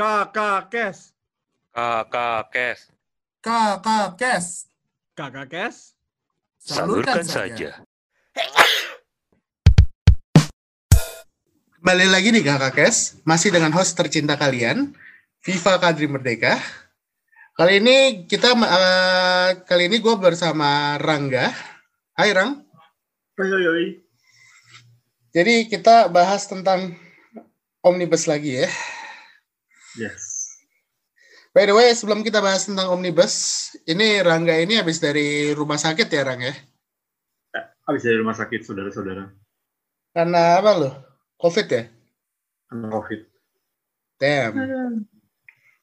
Kakak Kes. Kakak Kes. Kakak Kes. Kakak Kes. Salurkan saja. Kembali lagi di Kakak Kes, masih dengan host tercinta kalian, Viva Kadri Merdeka. Kali ini kita eh, kali ini gue bersama Rangga. Hai Rang. Oi, oi, oi. Jadi kita bahas tentang omnibus lagi ya. Yes. By the way, sebelum kita bahas tentang omnibus, ini Rangga ini habis dari rumah sakit ya Rang ya? Habis dari rumah sakit, saudara-saudara. Karena apa loh? Covid ya? Kena COVID. Damn.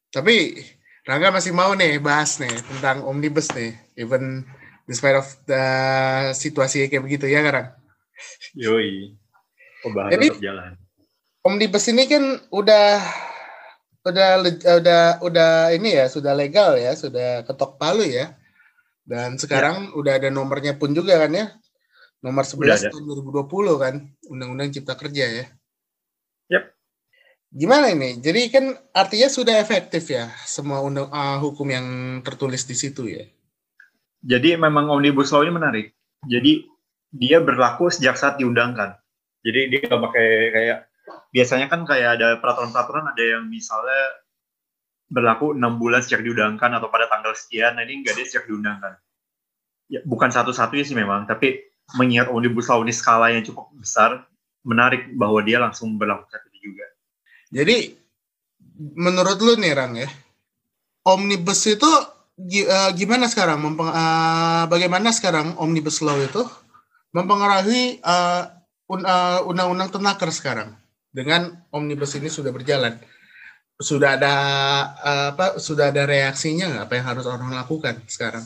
Tapi Rangga masih mau nih bahas nih tentang omnibus nih, even despite of the situasi kayak begitu ya Rang? Yoi. Pembahasan Jadi- jalan. Omnibus ini kan udah udah udah udah ini ya, sudah legal ya, sudah ketok palu ya. Dan sekarang udah ada nomornya pun juga kan ya. Nomor 11 ada. tahun 2020 kan, Undang-Undang Cipta Kerja ya. Yep. Gimana ini? Jadi kan artinya sudah efektif ya semua undang uh, hukum yang tertulis di situ ya. Jadi memang Omnibus Law ini menarik. Jadi dia berlaku sejak saat diundangkan. Jadi dia nggak pakai kayak biasanya kan kayak ada peraturan-peraturan ada yang misalnya berlaku enam bulan sejak diundangkan atau pada tanggal sekian. Nah ini nggak ada sejak diundangkan. Ya, bukan satu-satunya sih memang, tapi mengingat Omnibus Law ini skalanya cukup besar, menarik bahwa dia langsung berlaku saat itu juga. Jadi menurut lu nih Rang ya, omnibus itu eh, gimana sekarang? Mempeng- eh, bagaimana sekarang omnibus law itu mempengaruhi eh, undang-undang tenaker sekarang dengan omnibus ini sudah berjalan? Sudah ada eh, apa? Sudah ada reaksinya nggak? Apa yang harus orang lakukan sekarang?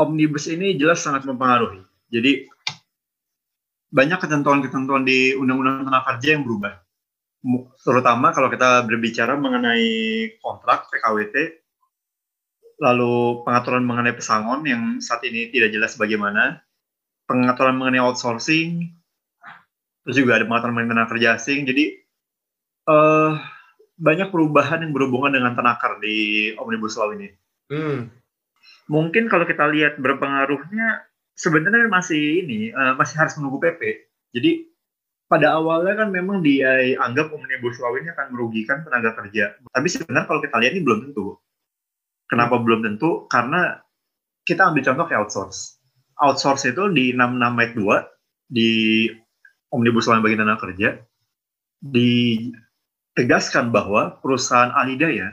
omnibus ini jelas sangat mempengaruhi. Jadi banyak ketentuan-ketentuan di Undang-Undang Tenaga Kerja yang berubah. Terutama kalau kita berbicara mengenai kontrak PKWT, lalu pengaturan mengenai pesangon yang saat ini tidak jelas bagaimana, pengaturan mengenai outsourcing, terus juga ada pengaturan tenaga kerja asing. Jadi eh, banyak perubahan yang berhubungan dengan tenaker di Omnibus Law ini Hmm. mungkin kalau kita lihat berpengaruhnya sebenarnya masih ini eh, masih harus menunggu PP. Jadi pada awalnya kan memang dia anggap omnibus law ini akan merugikan tenaga kerja. Tapi sebenarnya kalau kita lihat ini belum tentu. Kenapa belum tentu? Karena kita ambil contoh kayak outsource. Outsource itu di 66 ayat 2 di omnibus law yang bagi tenaga kerja ditegaskan bahwa perusahaan alidaya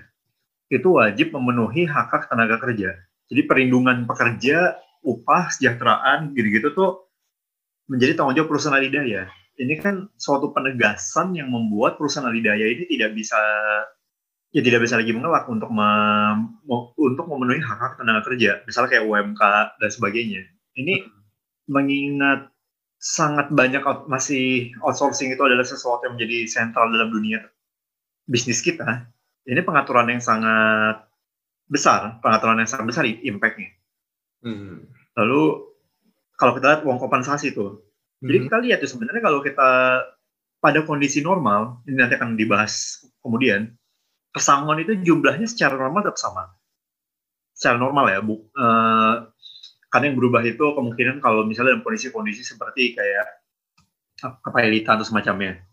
itu wajib memenuhi hak-hak tenaga kerja. Jadi perlindungan pekerja, upah, kesejahteraan, gitu-gitu tuh menjadi tanggung jawab perusahaan alidaya. Ini kan suatu penegasan yang membuat perusahaan alidaya ini tidak bisa ya tidak bisa lagi mengelak untuk mem- untuk memenuhi hak-hak tenaga kerja, misalnya kayak UMK dan sebagainya. Ini mengingat sangat banyak out- masih outsourcing itu adalah sesuatu yang menjadi sentral dalam dunia bisnis kita. Ini pengaturan yang sangat besar, pengaturan yang sangat besar impact-nya. Hmm. Lalu kalau kita lihat uang kompensasi tuh, jadi Hmm. kita lihat tuh sebenarnya kalau kita pada kondisi normal, ini nanti akan dibahas kemudian, pesangon itu jumlahnya secara normal tetap sama. Secara normal ya, bu, eh, karena yang berubah itu kemungkinan kalau misalnya dalam kondisi-kondisi seperti kayak kepailitan atau semacamnya.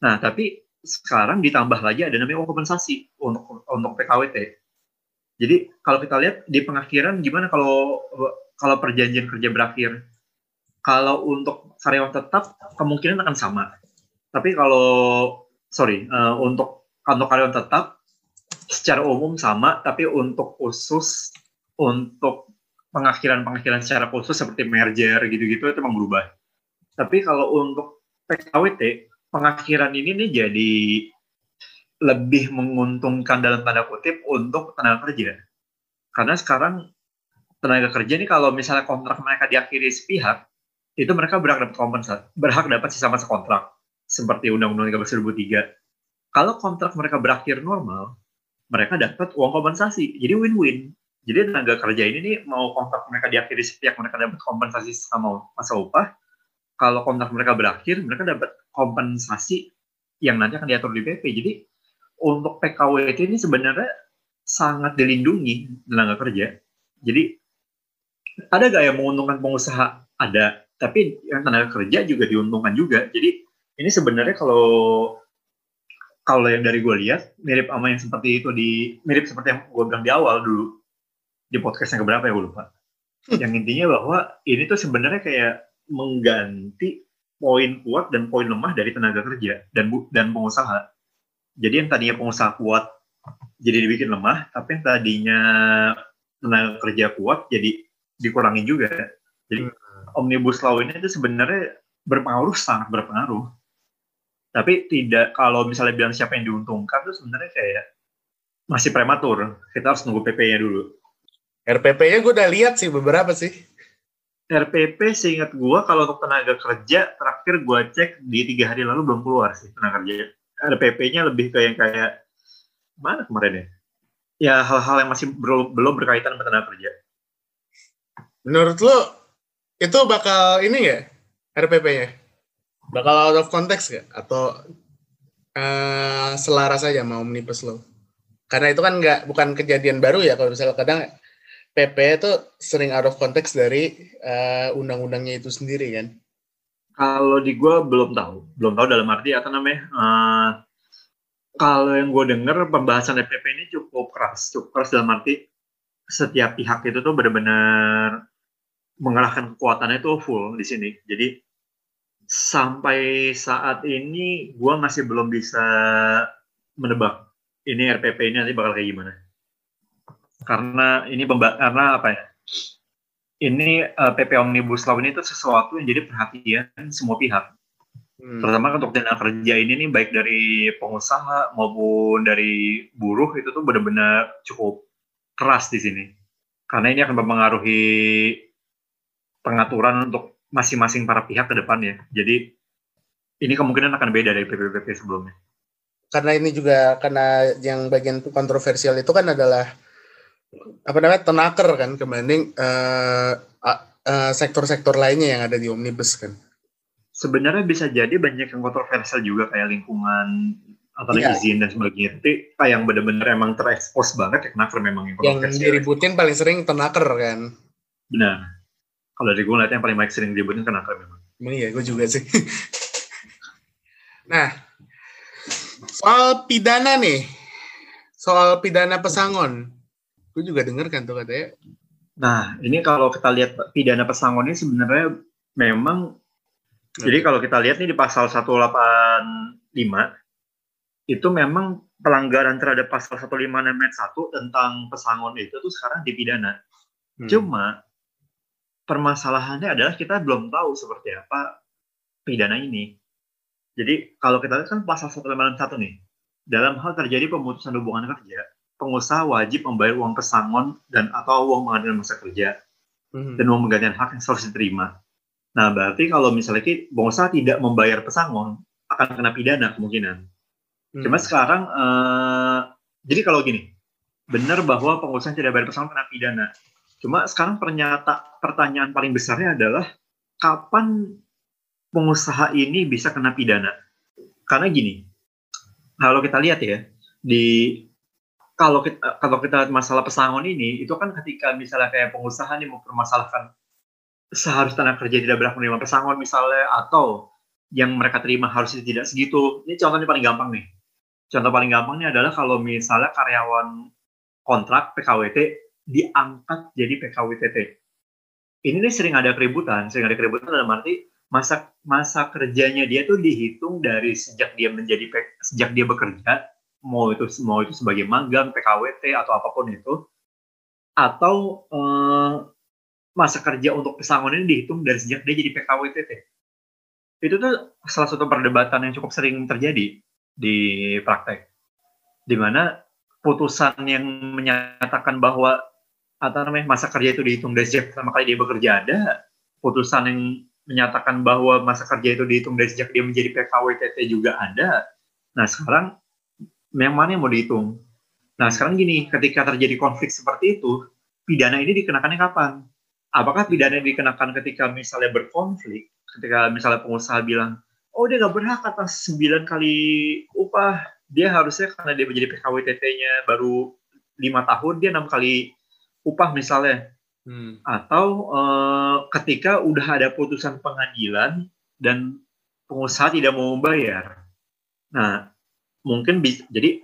Nah, tapi sekarang ditambah lagi ada namanya kompensasi untuk untuk PKWT. Jadi kalau kita lihat di pengakhiran gimana kalau kalau perjanjian kerja berakhir? Kalau untuk karyawan tetap kemungkinan akan sama. Tapi kalau sorry eh, untuk untuk karyawan tetap secara umum sama, tapi untuk khusus untuk pengakhiran-pengakhiran secara khusus seperti merger gitu-gitu itu memang berubah. Tapi kalau untuk PKWT pengakhiran ini nih jadi lebih menguntungkan dalam tanda kutip untuk tenaga kerja. Karena sekarang tenaga kerja ini kalau misalnya kontrak mereka diakhiri sepihak, itu mereka berhak dapat kompensasi, berhak dapat sisa masa kontrak seperti Undang-Undang 13 2003. Kalau kontrak mereka berakhir normal, mereka dapat uang kompensasi. Jadi win-win. Jadi tenaga kerja ini nih mau kontrak mereka diakhiri sepihak mereka dapat kompensasi sama masa upah. Kalau kontrak mereka berakhir, mereka dapat kompensasi yang nanti akan diatur di PP. Jadi untuk PKWT ini sebenarnya sangat dilindungi tenaga kerja. Jadi ada gak yang menguntungkan pengusaha? Ada, tapi yang tenaga kerja juga diuntungkan juga. Jadi ini sebenarnya kalau kalau yang dari gue lihat mirip sama yang seperti itu di mirip seperti yang gue bilang di awal dulu di podcast yang keberapa ya gue lupa. Yang intinya bahwa ini tuh sebenarnya kayak mengganti poin kuat dan poin lemah dari tenaga kerja dan bu- dan pengusaha. Jadi yang tadinya pengusaha kuat jadi dibikin lemah, tapi yang tadinya tenaga kerja kuat jadi dikurangin juga. Jadi omnibus law ini itu sebenarnya berpengaruh sangat berpengaruh. Tapi tidak kalau misalnya bilang siapa yang diuntungkan tuh sebenarnya kayak masih prematur. Kita harus nunggu PP-nya dulu. RPP-nya gue udah lihat sih beberapa sih. RPP seingat gua kalau untuk tenaga kerja terakhir gua cek di tiga hari lalu belum keluar sih tenaga kerja. RPP-nya lebih ke yang kayak mana kemarin ya? Ya hal-hal yang masih belum belum berkaitan dengan tenaga kerja. Menurut lo itu bakal ini nggak RPP-nya? Bakal out of context nggak? Atau eh, selaras saja sama omnibus law? Karena itu kan nggak bukan kejadian baru ya kalau misalnya kadang PP itu sering out of context dari eh, undang-undangnya itu sendiri kan. Kalau di gua belum tahu, belum tahu dalam arti apa namanya. eh, kalau yang gue denger pembahasan RPP ini cukup keras, cukup keras dalam arti setiap pihak itu tuh benar-benar mengerahkan kekuatannya itu full di sini. Jadi sampai saat ini gue masih belum bisa menebak ini RPP ini nanti bakal kayak gimana. Karena ini karena apa ya? Ini eh, PP Omnibus Law ini tuh sesuatu yang jadi perhatian semua pihak Hmm. terutama untuk tenaga kerja ini nih baik dari pengusaha maupun dari buruh itu tuh benar-benar cukup keras di sini karena ini akan mempengaruhi pengaturan untuk masing-masing para pihak ke depannya jadi ini kemungkinan akan beda dari PPPP sebelumnya Karena ini juga karena yang bagian kontroversial itu kan adalah apa namanya tenaker kan kebanding eh, a- eh, sektor-sektor lainnya yang ada di omnibus kan. sebenarnya bisa jadi banyak yang kontroversial juga kayak lingkungan atau Iya. izin dan sebagainya tapi kayak yang benar-benar emang terekspos banget ya kenapa memang yang Yang diributin paling sering tenaker kan. benar kalau dari gue ngeliatnya yang paling baik sering dibutuhin kenapa memang Emang iya, gue juga sih. nah, soal pidana nih, soal pidana pesangon, gue juga denger kan tuh katanya. Nah, ini kalau kita lihat pidana pesangon ini sebenarnya memang jadi kalau kita lihat nih di pasal 185 itu memang pelanggaran terhadap pasal 156 ayat 1 tentang pesangon itu tuh sekarang dipidana. Hmm. Cuma permasalahannya adalah kita belum tahu seperti apa pidana ini. Jadi kalau kita lihat kan pasal 151 nih, dalam hal terjadi pemutusan hubungan kerja, pengusaha wajib membayar uang pesangon dan atau uang pengadilan masa kerja Hmm. dan uang penggantian hak yang harus diterima. Nah, berarti kalau misalnya pengusaha tidak membayar pesangon, akan kena pidana kemungkinan. Hmm. Cuma sekarang, eh, jadi kalau gini, benar bahwa pengusaha tidak bayar pesangon kena pidana. Cuma sekarang ternyata pertanyaan paling besarnya adalah kapan pengusaha ini bisa kena pidana? Karena gini, kalau kita lihat ya di kalau kita kalau kita masalah pesangon ini itu kan ketika misalnya kayak pengusaha nih mempermasalahkan seharusnya tenaga kerja tidak berhak menerima pesangon misalnya atau yang mereka terima harusnya tidak segitu. Ini contohnya paling gampang nih. Contoh paling gampangnya adalah kalau misalnya karyawan kontrak PKWT diangkat jadi PKWTT. Ini nih sering ada keributan, sering ada keributan dalam arti masa masa kerjanya dia tuh dihitung dari sejak dia menjadi sejak dia bekerja mau itu mau itu sebagai magang PKWT atau apa pun itu atau eh, masa kerja untuk pesangon ini dihitung dari sejak dia jadi PKWTT. Itu tuh salah satu perdebatan yang cukup sering terjadi di praktek. Di mana putusan yang menyatakan bahwa apa namanya masa kerja itu dihitung dari sejak pertama kali dia bekerja ada, putusan yang menyatakan bahwa masa kerja itu dihitung dari sejak dia menjadi PKWTT juga ada. Nah sekarang yang mana yang mau dihitung? Nah sekarang gini, ketika terjadi konflik seperti itu, pidana ini dikenakannya kapan? Apakah pidana dikenakan ketika misalnya berkonflik, ketika misalnya pengusaha bilang, oh dia nggak berhak atas 9 kali upah dia harusnya karena dia menjadi PKWTT-nya baru lima tahun dia enam kali upah misalnya Hmm. atau eh, ketika udah ada putusan pengadilan dan pengusaha tidak mau membayar. Nah, mungkin bisa jadi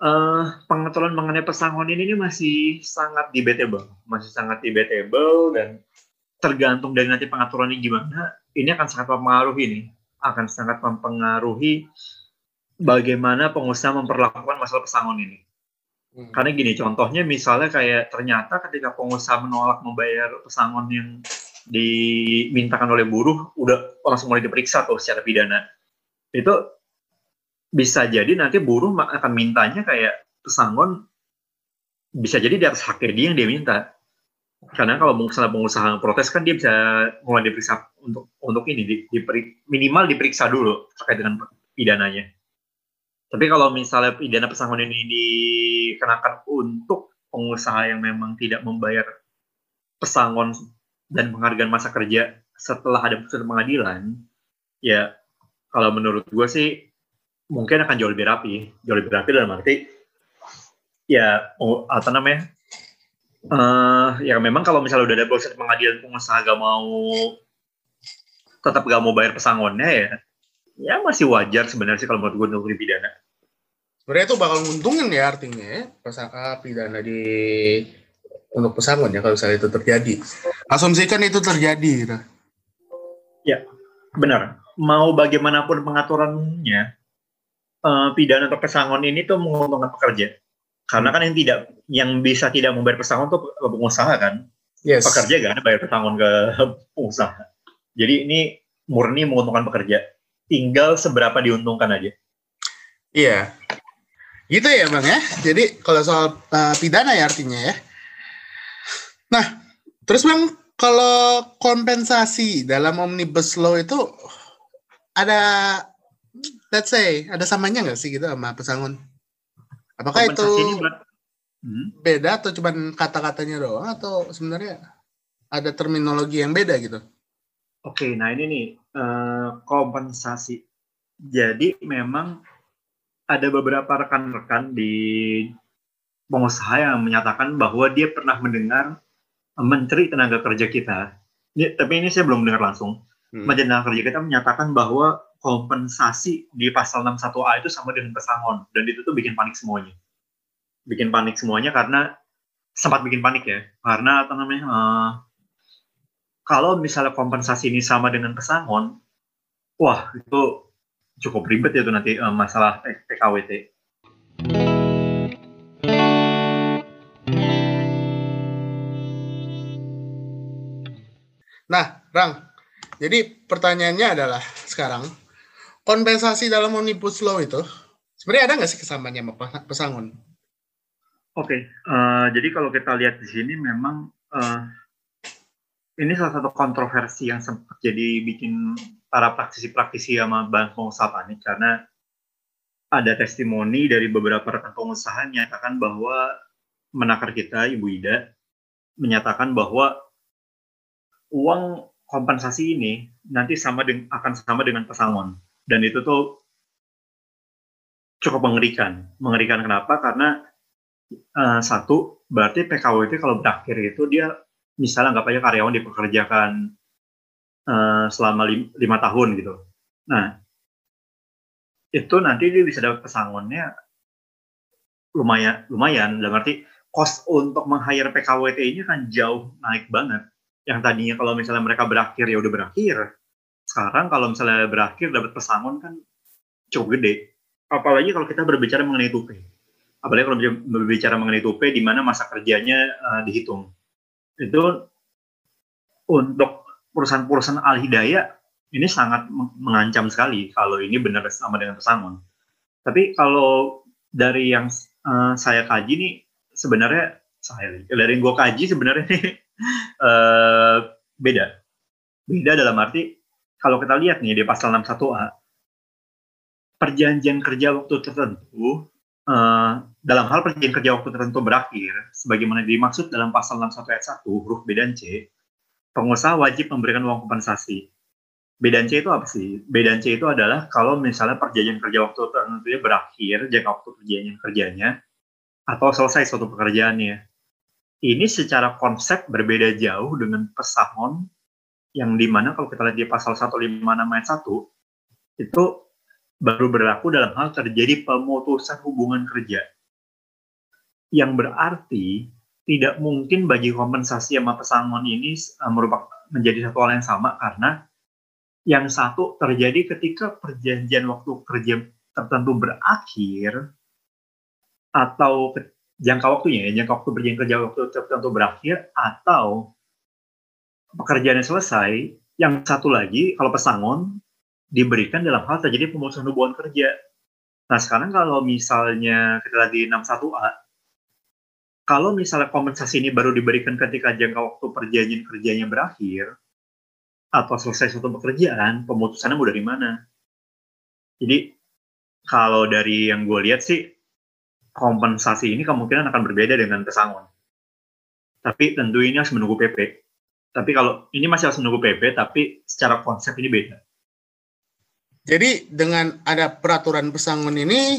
eh, pengaturan mengenai pesangon ini, ini masih sangat debatable, masih sangat debatable dan tergantung dari nanti pengaturannya gimana, ini akan sangat mempengaruhi nih, akan sangat mempengaruhi bagaimana pengusaha memperlakukan masalah pesangon ini. Hmm. Karena gini, contohnya misalnya kayak ternyata ketika pengusaha menolak membayar pesangon yang dimintakan oleh buruh, udah langsung mulai diperiksa tuh secara pidana. Itu bisa jadi nanti buruh akan mintanya kayak pesangon bisa jadi di atas haknya dia yang dia minta. Karena kalau misalnya pengusaha protes kan dia bisa mulai diperiksa untuk untuk ini di, diperi- minimal diperiksa dulu terkait dengan pidananya. Tapi kalau misalnya pidana pesangon ini dikenakan untuk pengusaha yang memang tidak membayar pesangon dan penghargaan masa kerja setelah ada putusan pengadilan, ya kalau menurut gue sih mungkin akan jauh lebih rapi, jauh lebih rapi dalam arti ya oh, apa namanya? eh ya memang kalau misalnya udah ada putusan pengadilan pengusaha gak mau tetap gak mau bayar pesangonnya ya ya masih wajar sebenarnya sih kalau menurut gue untuk dipidana. Sebenarnya itu bakal nguntungin ya artinya ya, pasangka pidana di untuk pesangon ya kalau misalnya itu terjadi. Asumsikan itu terjadi gitu. Benar. Mau bagaimanapun pengaturannya, eh, pidana atau pesangon ini tuh menguntungkan pekerja. Karena kan yang tidak, yang bisa tidak membayar pesangon tuh pengusaha kan. Yes. Pekerja kan bayar pesangon ke pengusaha. Jadi ini murni menguntungkan pekerja. Tinggal seberapa diuntungkan aja. Iya. Gitu ya Bang ya. Jadi kalau soal uh, pidana ya artinya ya. Nah, terus Bang kalau kompensasi dalam omnibus law itu ada let's say ada samanya nggak sih gitu sama pesangon? Apakah itu ber- Hmm. beda atau cuman kata-katanya doang atau sebenarnya ada terminologi yang beda gitu? Oke, nah ini nih eh, kompensasi. Jadi memang ada beberapa rekan-rekan di pengusaha yang menyatakan bahwa dia pernah mendengar Menteri Tenaga Kerja kita. Ini, tapi ini saya belum dengar langsung. Hmm. Menteri Tenaga Kerja kita menyatakan bahwa kompensasi di pasal 61A itu sama dengan pesangon dan itu tuh bikin panik semuanya. Bikin panik semuanya karena sempat bikin panik ya. Karena apa namanya? eh, kalau misalnya kompensasi ini sama dengan pesangon, wah itu cukup ribet ya tuh nanti eh, masalah PKWT. Nah, Rang, jadi pertanyaannya adalah sekarang kompensasi dalam omnibus law itu sebenarnya ada nggak sih kesamanya sama pesangon? Oke, eh, jadi kalau kita lihat di sini memang eh, ini salah satu kontroversi yang sempat jadi bikin para praktisi-praktisi sama bank pengusaha panik karena ada testimoni dari beberapa rekan pengusaha yang menyatakan bahwa menakar kita Ibu Ida menyatakan bahwa uang kompensasi ini nanti sama dengan, akan sama dengan pesangon dan itu tuh cukup mengerikan. Mengerikan kenapa? Karena eh, satu berarti PKWT kalau berakhir itu dia misalnya anggap aja karyawan dipekerjakan eh, selama lim- lima tahun gitu. Nah itu nanti dia bisa dapat pesangonnya lumayan lumayan dalam arti cost untuk meng-hire PKWT ini kan jauh naik banget. Yang tadinya kalau misalnya mereka berakhir ya udah berakhir. Sekarang kalau misalnya berakhir dapat pesangon kan cukup gede. Apalagi kalau kita berbicara mengenai tupe. Apalagi kalau berbicara mengenai tupe di mana masa kerjanya eh, dihitung. Itu untuk perusahaan-perusahaan al-hidayah ini sangat meng- mengancam sekali kalau ini benar sama dengan pesangon. Tapi kalau dari yang eh, saya kaji nih sebenarnya saya dari yang gue kaji sebenarnya nih eh, beda. Beda dalam arti kalau kita lihat nih di pasal 61A perjanjian kerja waktu tertentu eh, dalam hal perjanjian kerja waktu tertentu berakhir sebagaimana dimaksud dalam pasal 61 ayat 1 huruf B dan C pengusaha wajib memberikan uang kompensasi B dan C itu apa sih? B dan C itu adalah kalau misalnya perjanjian kerja waktu tertentunya berakhir, jangka waktu perjanjian kerjanya, atau selesai suatu pekerjaannya. Ini secara konsep berbeda jauh dengan pesangon yang di mana kalau kita lihat di pasal 156 ayat 1, itu baru berlaku dalam hal terjadi pemutusan hubungan kerja. Yang berarti tidak mungkin bagi kompensasi sama pesangon ini uh, merupakan menjadi satu hal yang sama karena yang satu terjadi ketika perjanjian waktu kerja tertentu berakhir atau jangka waktunya ya, jangka waktu perjanjian kerja waktu tertentu berakhir atau pekerjaannya selesai, yang satu lagi kalau pesangon diberikan dalam hal terjadi pemutusan hubungan kerja. Nah sekarang kalau misalnya kita di 61A, kalau misalnya kompensasi ini baru diberikan ketika jangka waktu perjanjian kerjanya berakhir atau selesai suatu pekerjaan, pemutusannya mau dari mana? Jadi kalau dari yang gue lihat sih kompensasi ini kemungkinan akan berbeda dengan pesangon. Tapi tentu ini harus menunggu PP. Tapi kalau ini masih harus menunggu PP, tapi secara konsep ini beda. Jadi dengan ada peraturan pesangon ini,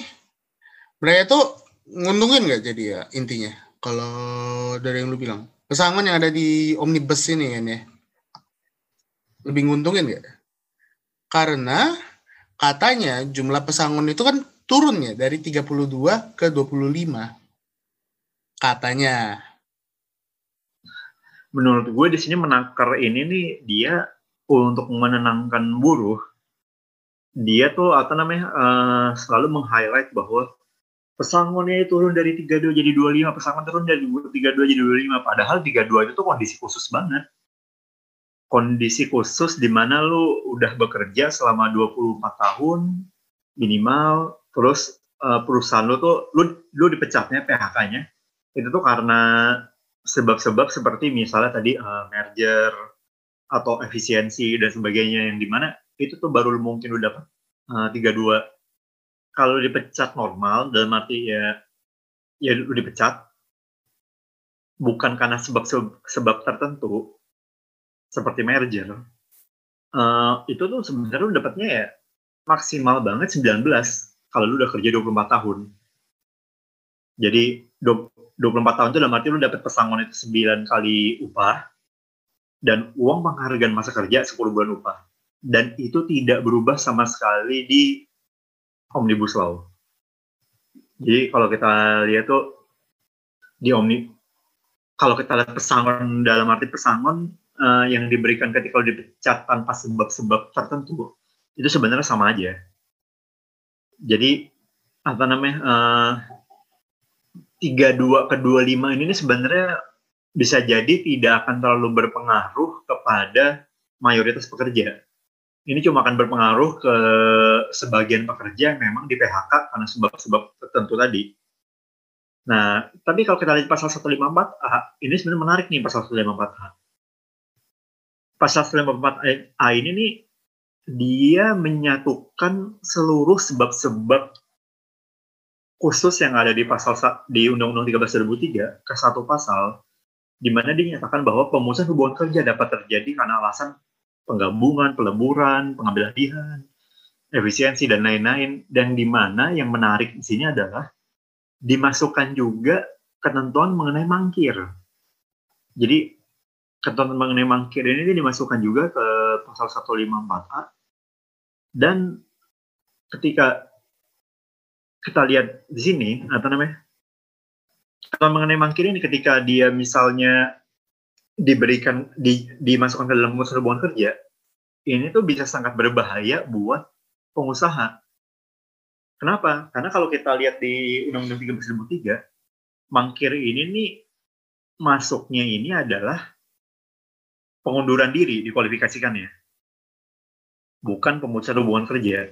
mereka itu nguntungin nggak jadi ya intinya? Kalau dari yang lu bilang, pesangon yang ada di omnibus ini kan ya, lebih nguntungin nggak? Karena katanya jumlah pesangon itu kan turun ya dari 32 ke 25. Katanya. Menurut gue di sini menakar ini nih dia untuk menenangkan buruh. Dia tuh apa namanya uh, selalu meng-highlight bahwa pesangonnya turun dari 32 jadi 25, pesangon turun dari 32 jadi 25. Padahal 32 itu tuh kondisi khusus banget. Kondisi khusus di mana lu udah bekerja selama 24 tahun minimal, terus uh, perusahaan lu tuh lu lu dipecatnya PHK-nya itu tuh karena sebab-sebab seperti misalnya tadi uh, merger atau efisiensi dan sebagainya yang di mana itu tuh baru mungkin udah dapat uh, 32 kalau dipecat normal dalam arti ya ya lu dipecat bukan karena sebab sebab tertentu seperti merger uh, itu tuh sebenarnya lu dapatnya ya maksimal banget 19 kalau lu udah kerja 24 tahun. Jadi 24 tahun itu dalam arti lu dapat pesangon itu 9 kali upah dan uang penghargaan masa kerja 10 bulan upah dan itu tidak berubah sama sekali di omnibus law. Jadi kalau kita lihat tuh di omni, kalau kita lihat pesangon dalam arti pesangon uh, yang diberikan ketika dipecat tanpa sebab-sebab tertentu itu sebenarnya sama aja. Jadi apa namanya uh, dua ke dua lima ini sebenarnya bisa jadi tidak akan terlalu berpengaruh kepada mayoritas pekerja ini cuma akan berpengaruh ke sebagian pekerja yang memang di PHK karena sebab-sebab tertentu tadi. Nah, tapi kalau kita lihat pasal 154A, ini sebenarnya menarik nih pasal 154A. Pasal 154A ini nih, dia menyatukan seluruh sebab-sebab khusus yang ada di pasal di Undang-Undang 13 2003 ke satu pasal, di mana dia menyatakan bahwa pemutusan hubungan kerja dapat terjadi karena alasan penggabungan, peleburan, pengambilan alihan, efisiensi dan lain-lain. Dan di mana yang menarik di sini adalah dimasukkan juga ketentuan mengenai mangkir. Jadi ketentuan mengenai mangkir ini dimasukkan juga ke pasal 154A dan ketika kita lihat di sini apa namanya ketentuan mengenai mangkir ini ketika dia misalnya diberikan di, dimasukkan ke dalam hubungan kerja ini tuh bisa sangat berbahaya buat pengusaha. Kenapa? Karena kalau kita lihat di Undang-Undang 13 mangkir ini nih masuknya ini adalah pengunduran diri dikualifikasikannya. Bukan pemutusan hubungan kerja.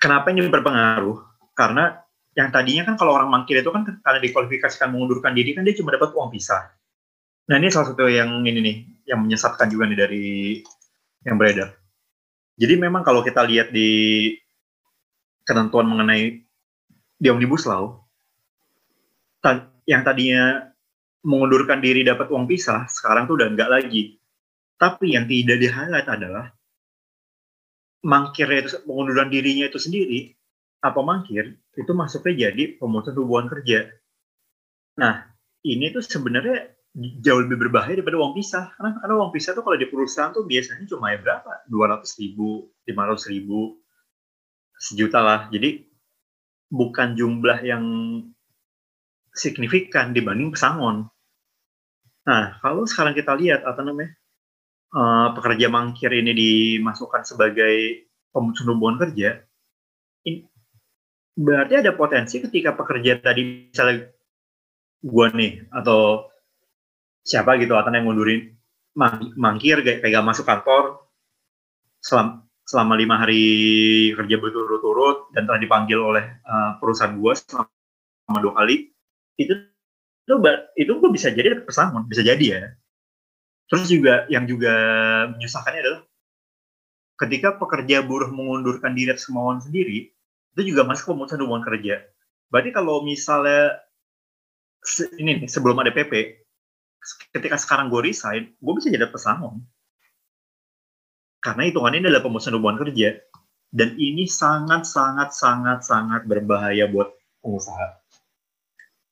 Kenapa ini berpengaruh? Karena yang tadinya kan kalau orang mangkir itu kan karena dikualifikasikan mengundurkan diri kan dia cuma dapat uang pisah. Nah ini salah satu yang ini nih, yang menyesatkan juga nih dari yang beredar. Jadi memang kalau kita lihat di ketentuan mengenai di Omnibus Law, yang tadinya mengundurkan diri dapat uang pisah, sekarang tuh udah enggak lagi. Tapi yang tidak di highlight adalah mangkirnya itu pengunduran dirinya itu sendiri apa mangkir itu masuknya jadi pemutusan hubungan kerja. Nah, ini tuh sebenarnya jauh lebih berbahaya daripada uang pisah. Karena, karena uang pisah tuh kalau di perusahaan tuh biasanya cuma ya berapa? 200 ribu, 500 ribu, sejuta lah. Jadi bukan jumlah yang signifikan dibanding pesangon. Nah, kalau sekarang kita lihat apa namanya uh, pekerja mangkir ini dimasukkan sebagai pemutusan hubungan kerja, ini, berarti ada potensi ketika pekerja tadi misalnya gua nih atau siapa gitu atau yang ngundurin mang, mangkir kayak gak masuk kantor selama selama lima hari kerja berturut-turut dan telah dipanggil oleh uh, perusahaan gua selama dua kali itu itu itu gue bisa jadi pesangon bisa jadi ya. Terus juga yang juga menyusahkannya adalah ketika pekerja buruh mengundurkan diri sendiri itu juga masuk pemutusan hubungan kerja. Berarti kalau misalnya ini nih sebelum ada PP ketika sekarang gue resign gue bisa jadi pesangon. Karena hitungannya ini adalah pemutusan hubungan kerja. Dan ini sangat sangat sangat sangat berbahaya buat pengusaha.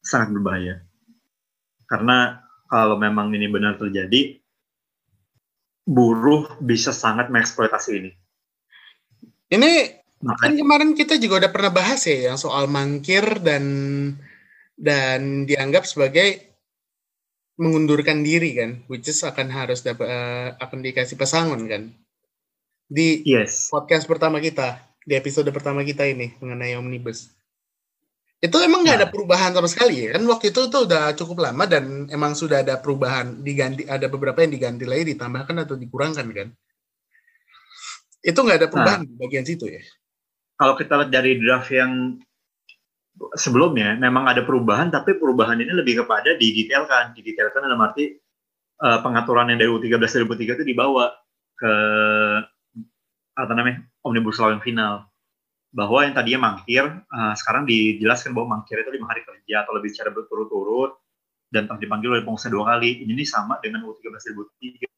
Sangat berbahaya. Karena kalau memang ini benar terjadi buruh bisa sangat mengeksploitasi ini. Ini kan kemarin kita juga udah pernah bahas ya yang soal mangkir dan dan dianggap sebagai mengundurkan diri kan, which is akan harus dapat uh, akan dikasih pesangon kan. Di yes. podcast pertama kita, di episode pertama kita ini mengenai omnibus. Itu emang nggak nah. ada perubahan sama sekali ya kan waktu itu tuh udah cukup lama dan emang sudah ada perubahan diganti ada beberapa yang diganti lagi ditambahkan atau dikurangkan kan. Itu nggak ada perubahan nah, di bagian situ ya. Kalau kita lihat dari draft yang sebelumnya memang ada perubahan tapi perubahan ini lebih kepada didetailkan. Didetailkan dalam arti uh, pengaturan yang dari U13 2003 itu dibawa ke apa namanya omnibus law yang final. Bahwa yang tadinya mangkir uh, sekarang dijelaskan bahwa mangkir itu lima hari kerja atau lebih secara berturut-turut dan telah dipanggil oleh pengusaha dua kali. Ini sama dengan U13 2003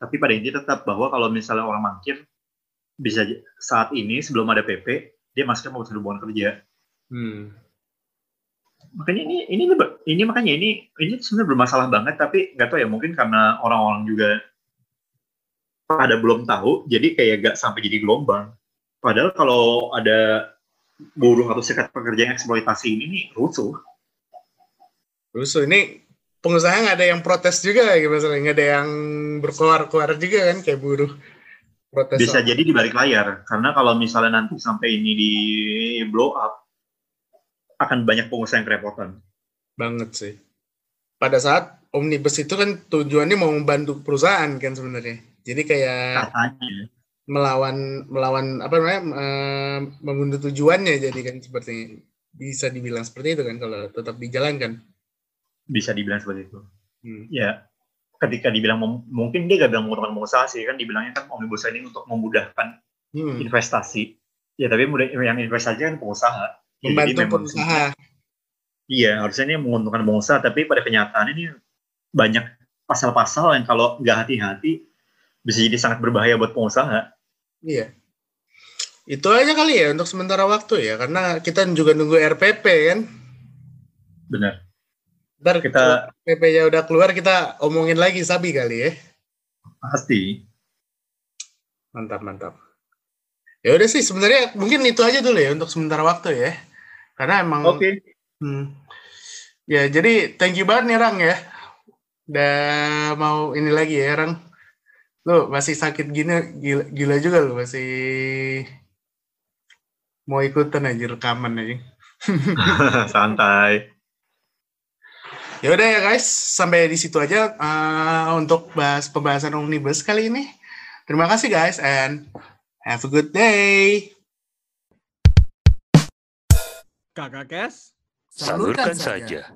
tapi pada intinya tetap bahwa kalau misalnya orang mangkir bisa saat ini sebelum ada PP dia masuknya mau hubungan kerja Hmm. Makanya ini ini ini makanya ini ini sebenarnya bermasalah banget tapi nggak tahu ya mungkin karena orang-orang juga pada belum tahu jadi kayak gak sampai jadi gelombang. Padahal kalau ada buruh atau serikat pekerja yang eksploitasi ini nih rusuh. Rusuh ini pengusaha nggak ada yang protes juga gitu misalnya nggak ada yang berkeluar-keluar juga kan kayak buruh protes. Bisa jadi di balik layar karena kalau misalnya nanti sampai ini di blow up akan banyak pengusaha yang kerepotan. Banget sih. Pada saat omnibus itu kan tujuannya mau membantu perusahaan kan sebenarnya. Jadi kayak Katanya. melawan melawan apa namanya membunuh tujuannya jadi kan seperti bisa dibilang seperti itu kan kalau tetap dijalankan. Bisa dibilang seperti itu. Hmm. Ya, ketika dibilang mungkin dia gak bilang menguntungkan pengusaha sih kan dibilangnya kan omnibus ini untuk memudahkan hmm. investasi. Ya tapi yang investasi kan pengusaha membantu pengusaha. Iya, harusnya ini menguntungkan pengusaha, tapi pada kenyataan ini banyak pasal-pasal yang kalau nggak hati-hati bisa jadi sangat berbahaya buat pengusaha. Iya. Itu aja kali ya untuk sementara waktu ya, karena kita juga nunggu RPP kan. Benar. Ntar kita RPP-nya udah keluar, kita omongin lagi Sabi kali ya. Pasti. Mantap, mantap. Ya udah sih, sebenarnya mungkin itu aja dulu ya untuk sementara waktu ya. Karena emang Oke. Okay. Hmm, ya, jadi thank you banget nih Rang ya. Udah mau ini lagi ya Rang. Lu masih sakit gini gila, gila juga lu masih mau ikutan aja rekaman aja. Santai. Ya udah ya guys, sampai di situ aja uh, untuk bahas pembahasan omnibus kali ini. Terima kasih guys and have a good day. Kakak Kes, salurkan saja.